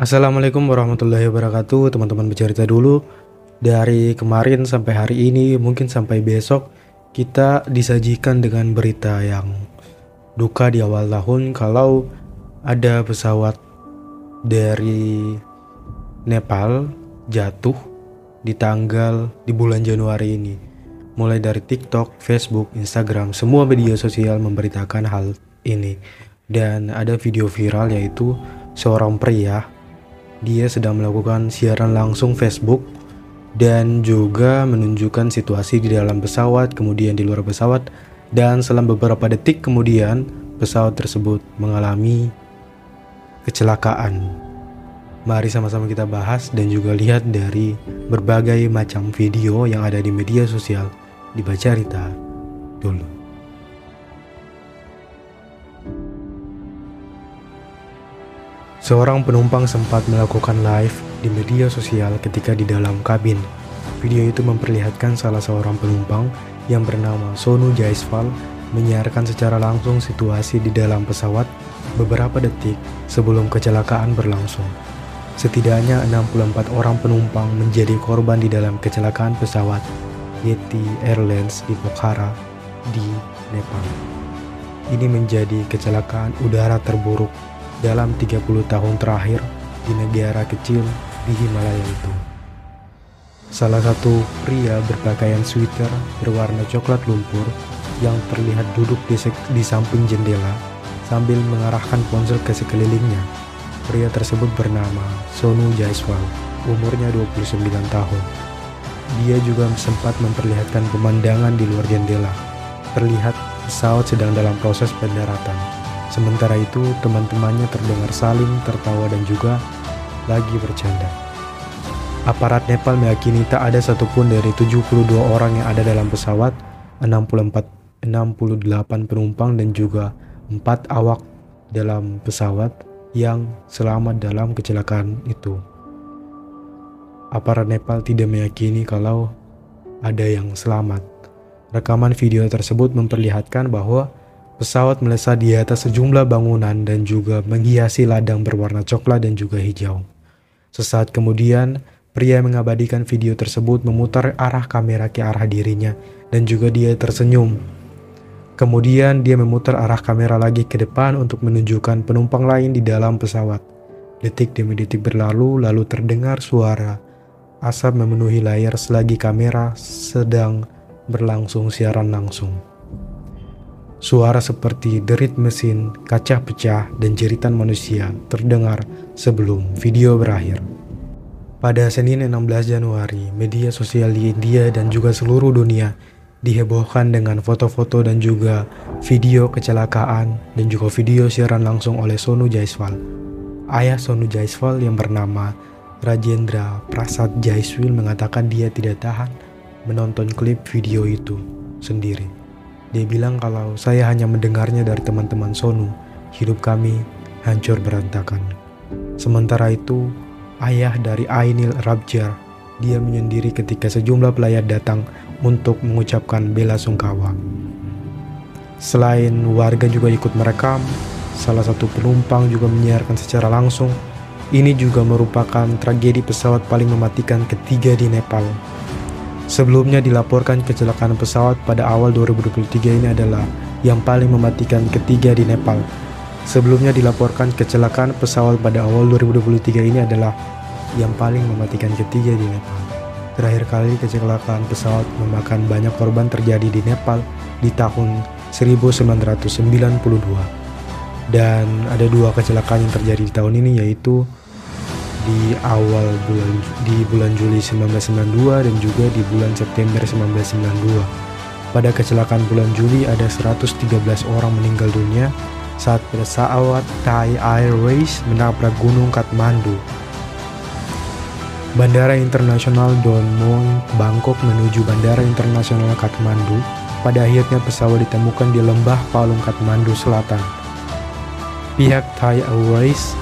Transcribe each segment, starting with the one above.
Assalamualaikum warahmatullahi wabarakatuh Teman-teman bercerita dulu. Dari kemarin sampai hari ini Mungkin sampai besok Kita disajikan dengan berita yang Duka di awal tahun Kalau ada pesawat Dari Nepal Jatuh Di tanggal Di bulan Januari ini Mulai dari TikTok, Facebook, Instagram Semua media sosial memberitakan hal ini. Dan ada video viral yaitu Seorang pria dia sedang melakukan siaran langsung Facebook dan juga menunjukkan situasi di dalam pesawat, kemudian di luar pesawat, dan selang beberapa detik kemudian pesawat tersebut mengalami kecelakaan. Mari sama-sama kita bahas dan juga lihat dari berbagai macam video yang ada di media sosial di Baca Rita dulu. Seorang penumpang sempat melakukan live di media sosial ketika di dalam kabin. Video itu memperlihatkan salah seorang penumpang yang bernama Sonu Jaiswal menyiarkan secara langsung situasi di dalam pesawat beberapa detik sebelum kecelakaan berlangsung. Setidaknya 64 orang penumpang menjadi korban di dalam kecelakaan pesawat Yeti Airlines di Pokhara di Nepal. Ini menjadi kecelakaan udara terburuk dalam 30 tahun terakhir di negara kecil di Himalaya itu. Salah satu pria berpakaian sweater berwarna coklat lumpur yang terlihat duduk di, di samping jendela sambil mengarahkan ponsel ke sekelilingnya. Pria tersebut bernama Sonu Jaiswal, umurnya 29 tahun. Dia juga sempat memperlihatkan pemandangan di luar jendela. Terlihat pesawat sedang dalam proses pendaratan. Sementara itu, teman-temannya terdengar saling tertawa dan juga lagi bercanda. Aparat Nepal meyakini tak ada satupun dari 72 orang yang ada dalam pesawat, 64, 68 penumpang dan juga 4 awak dalam pesawat yang selamat dalam kecelakaan itu. Aparat Nepal tidak meyakini kalau ada yang selamat. Rekaman video tersebut memperlihatkan bahwa Pesawat melesat di atas sejumlah bangunan dan juga menghiasi ladang berwarna coklat dan juga hijau. Sesaat kemudian, pria mengabadikan video tersebut memutar arah kamera ke arah dirinya dan juga dia tersenyum. Kemudian dia memutar arah kamera lagi ke depan untuk menunjukkan penumpang lain di dalam pesawat. Detik demi detik berlalu lalu terdengar suara asap memenuhi layar selagi kamera sedang berlangsung siaran langsung. Suara seperti derit mesin, kaca pecah, dan jeritan manusia terdengar sebelum video berakhir. Pada Senin 16 Januari, media sosial di India dan juga seluruh dunia dihebohkan dengan foto-foto dan juga video kecelakaan dan juga video siaran langsung oleh Sonu Jaiswal. Ayah Sonu Jaiswal yang bernama Rajendra Prasad Jaiswal mengatakan dia tidak tahan menonton klip video itu sendiri. Dia bilang kalau saya hanya mendengarnya dari teman-teman Sonu, hidup kami hancur berantakan. Sementara itu, ayah dari Ainil Rabjar, dia menyendiri ketika sejumlah pelayar datang untuk mengucapkan bela sungkawa. Selain warga juga ikut merekam, salah satu penumpang juga menyiarkan secara langsung. Ini juga merupakan tragedi pesawat paling mematikan ketiga di Nepal Sebelumnya dilaporkan kecelakaan pesawat pada awal 2023 ini adalah yang paling mematikan ketiga di Nepal. Sebelumnya dilaporkan kecelakaan pesawat pada awal 2023 ini adalah yang paling mematikan ketiga di Nepal. Terakhir kali kecelakaan pesawat memakan banyak korban terjadi di Nepal di tahun 1992. Dan ada dua kecelakaan yang terjadi di tahun ini yaitu di awal bulan di bulan Juli 1992 dan juga di bulan September 1992. Pada kecelakaan bulan Juli ada 113 orang meninggal dunia saat pesawat Thai Airways menabrak gunung Kathmandu. Bandara Internasional Don Mueang Bangkok menuju Bandara Internasional Kathmandu. Pada akhirnya pesawat ditemukan di lembah Palung Kathmandu Selatan. Pihak Thai Airways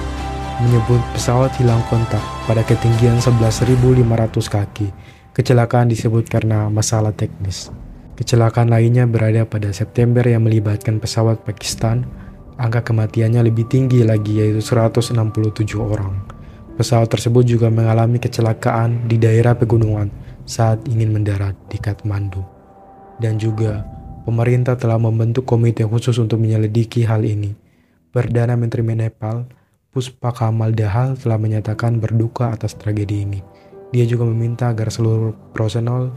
menyebut pesawat hilang kontak pada ketinggian 11.500 kaki. Kecelakaan disebut karena masalah teknis. Kecelakaan lainnya berada pada September yang melibatkan pesawat Pakistan. Angka kematiannya lebih tinggi lagi yaitu 167 orang. Pesawat tersebut juga mengalami kecelakaan di daerah pegunungan saat ingin mendarat di Kathmandu. Dan juga pemerintah telah membentuk komite khusus untuk menyelidiki hal ini. Perdana Menteri Nepal, Puspa Kamal Dahal telah menyatakan berduka atas tragedi ini. Dia juga meminta agar seluruh personel,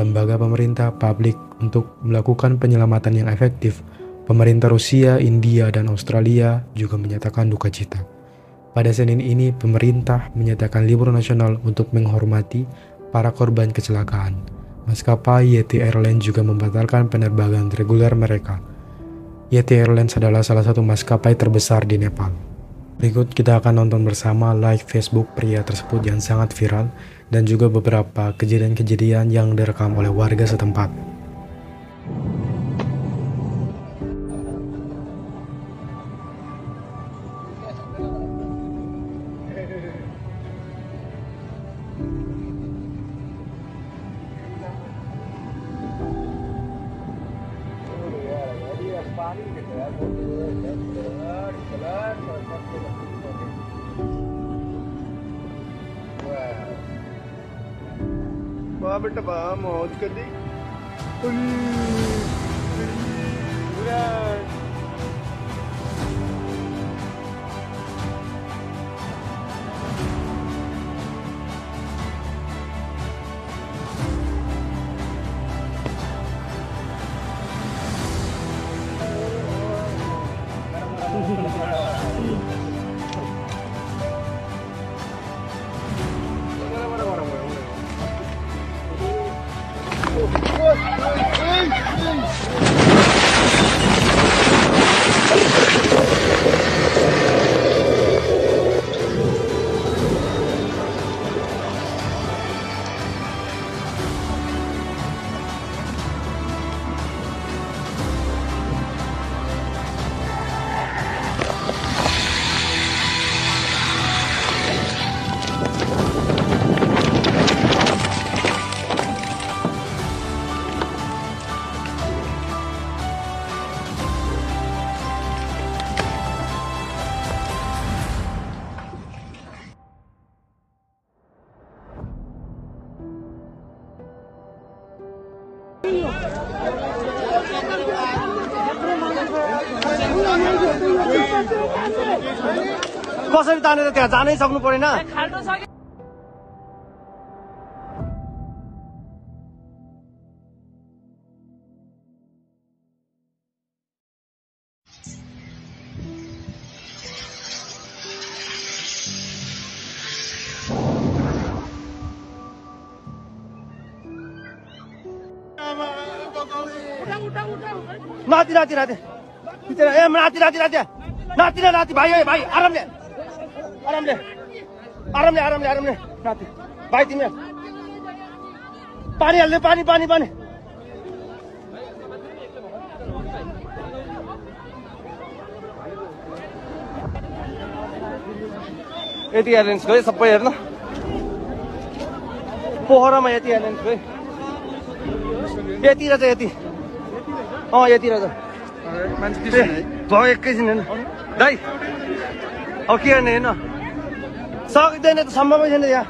lembaga pemerintah, publik untuk melakukan penyelamatan yang efektif. Pemerintah Rusia, India, dan Australia juga menyatakan duka cita. Pada Senin ini, pemerintah menyatakan libur nasional untuk menghormati para korban kecelakaan. Maskapai Yeti Airlines juga membatalkan penerbangan reguler mereka. Yeti Airlines adalah salah satu maskapai terbesar di Nepal. Berikut kita akan nonton bersama live Facebook pria tersebut yang sangat viral dan juga beberapa kejadian-kejadian yang direkam oleh warga setempat. बिट बा मौज कर दी vocês! कसरी तानेर त्यहाँ जानै सक्नु परेन? नाति नाति नाति ए नाति नाति नाति नाति नाति भाइ ए भाइ आरामले आरामले आरामले आरामले आरामले नाति। भाइ तिमी पानी हाल्ने पानी पानी पानी। यति एयरलाइन्सको है सबै हेर्न। पोखरामा यति एयरलाइन्सको है यति रहेछ यति। अँ यति रहेछ भयो एकैछिन हेर्न दाइ अब के गर्ने हेर्न सक्दैन त सम्भवै छैन त्यहाँ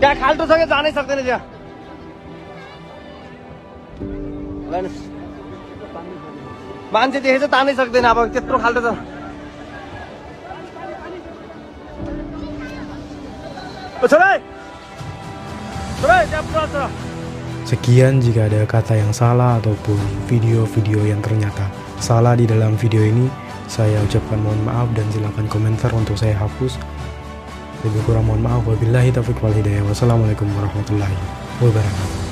त्यहाँ खाल्टो छ कि जानै सक्दैन त्यहाँ। मान्छे देखेछ तानै सक्दैन अब त्यत्रो खाल्टो छ ओ, छोरा छोरा त्यहाँ पुरा छोरा Sekian jika ada kata yang salah ataupun video-video yang ternyata salah di dalam video ini, saya ucapkan mohon maaf dan silakan komentar untuk saya hapus. Lebih kurang mohon maaf. Wabillahi taufiq wal hidayah. Wassalamualaikum warahmatullahi wabarakatuh.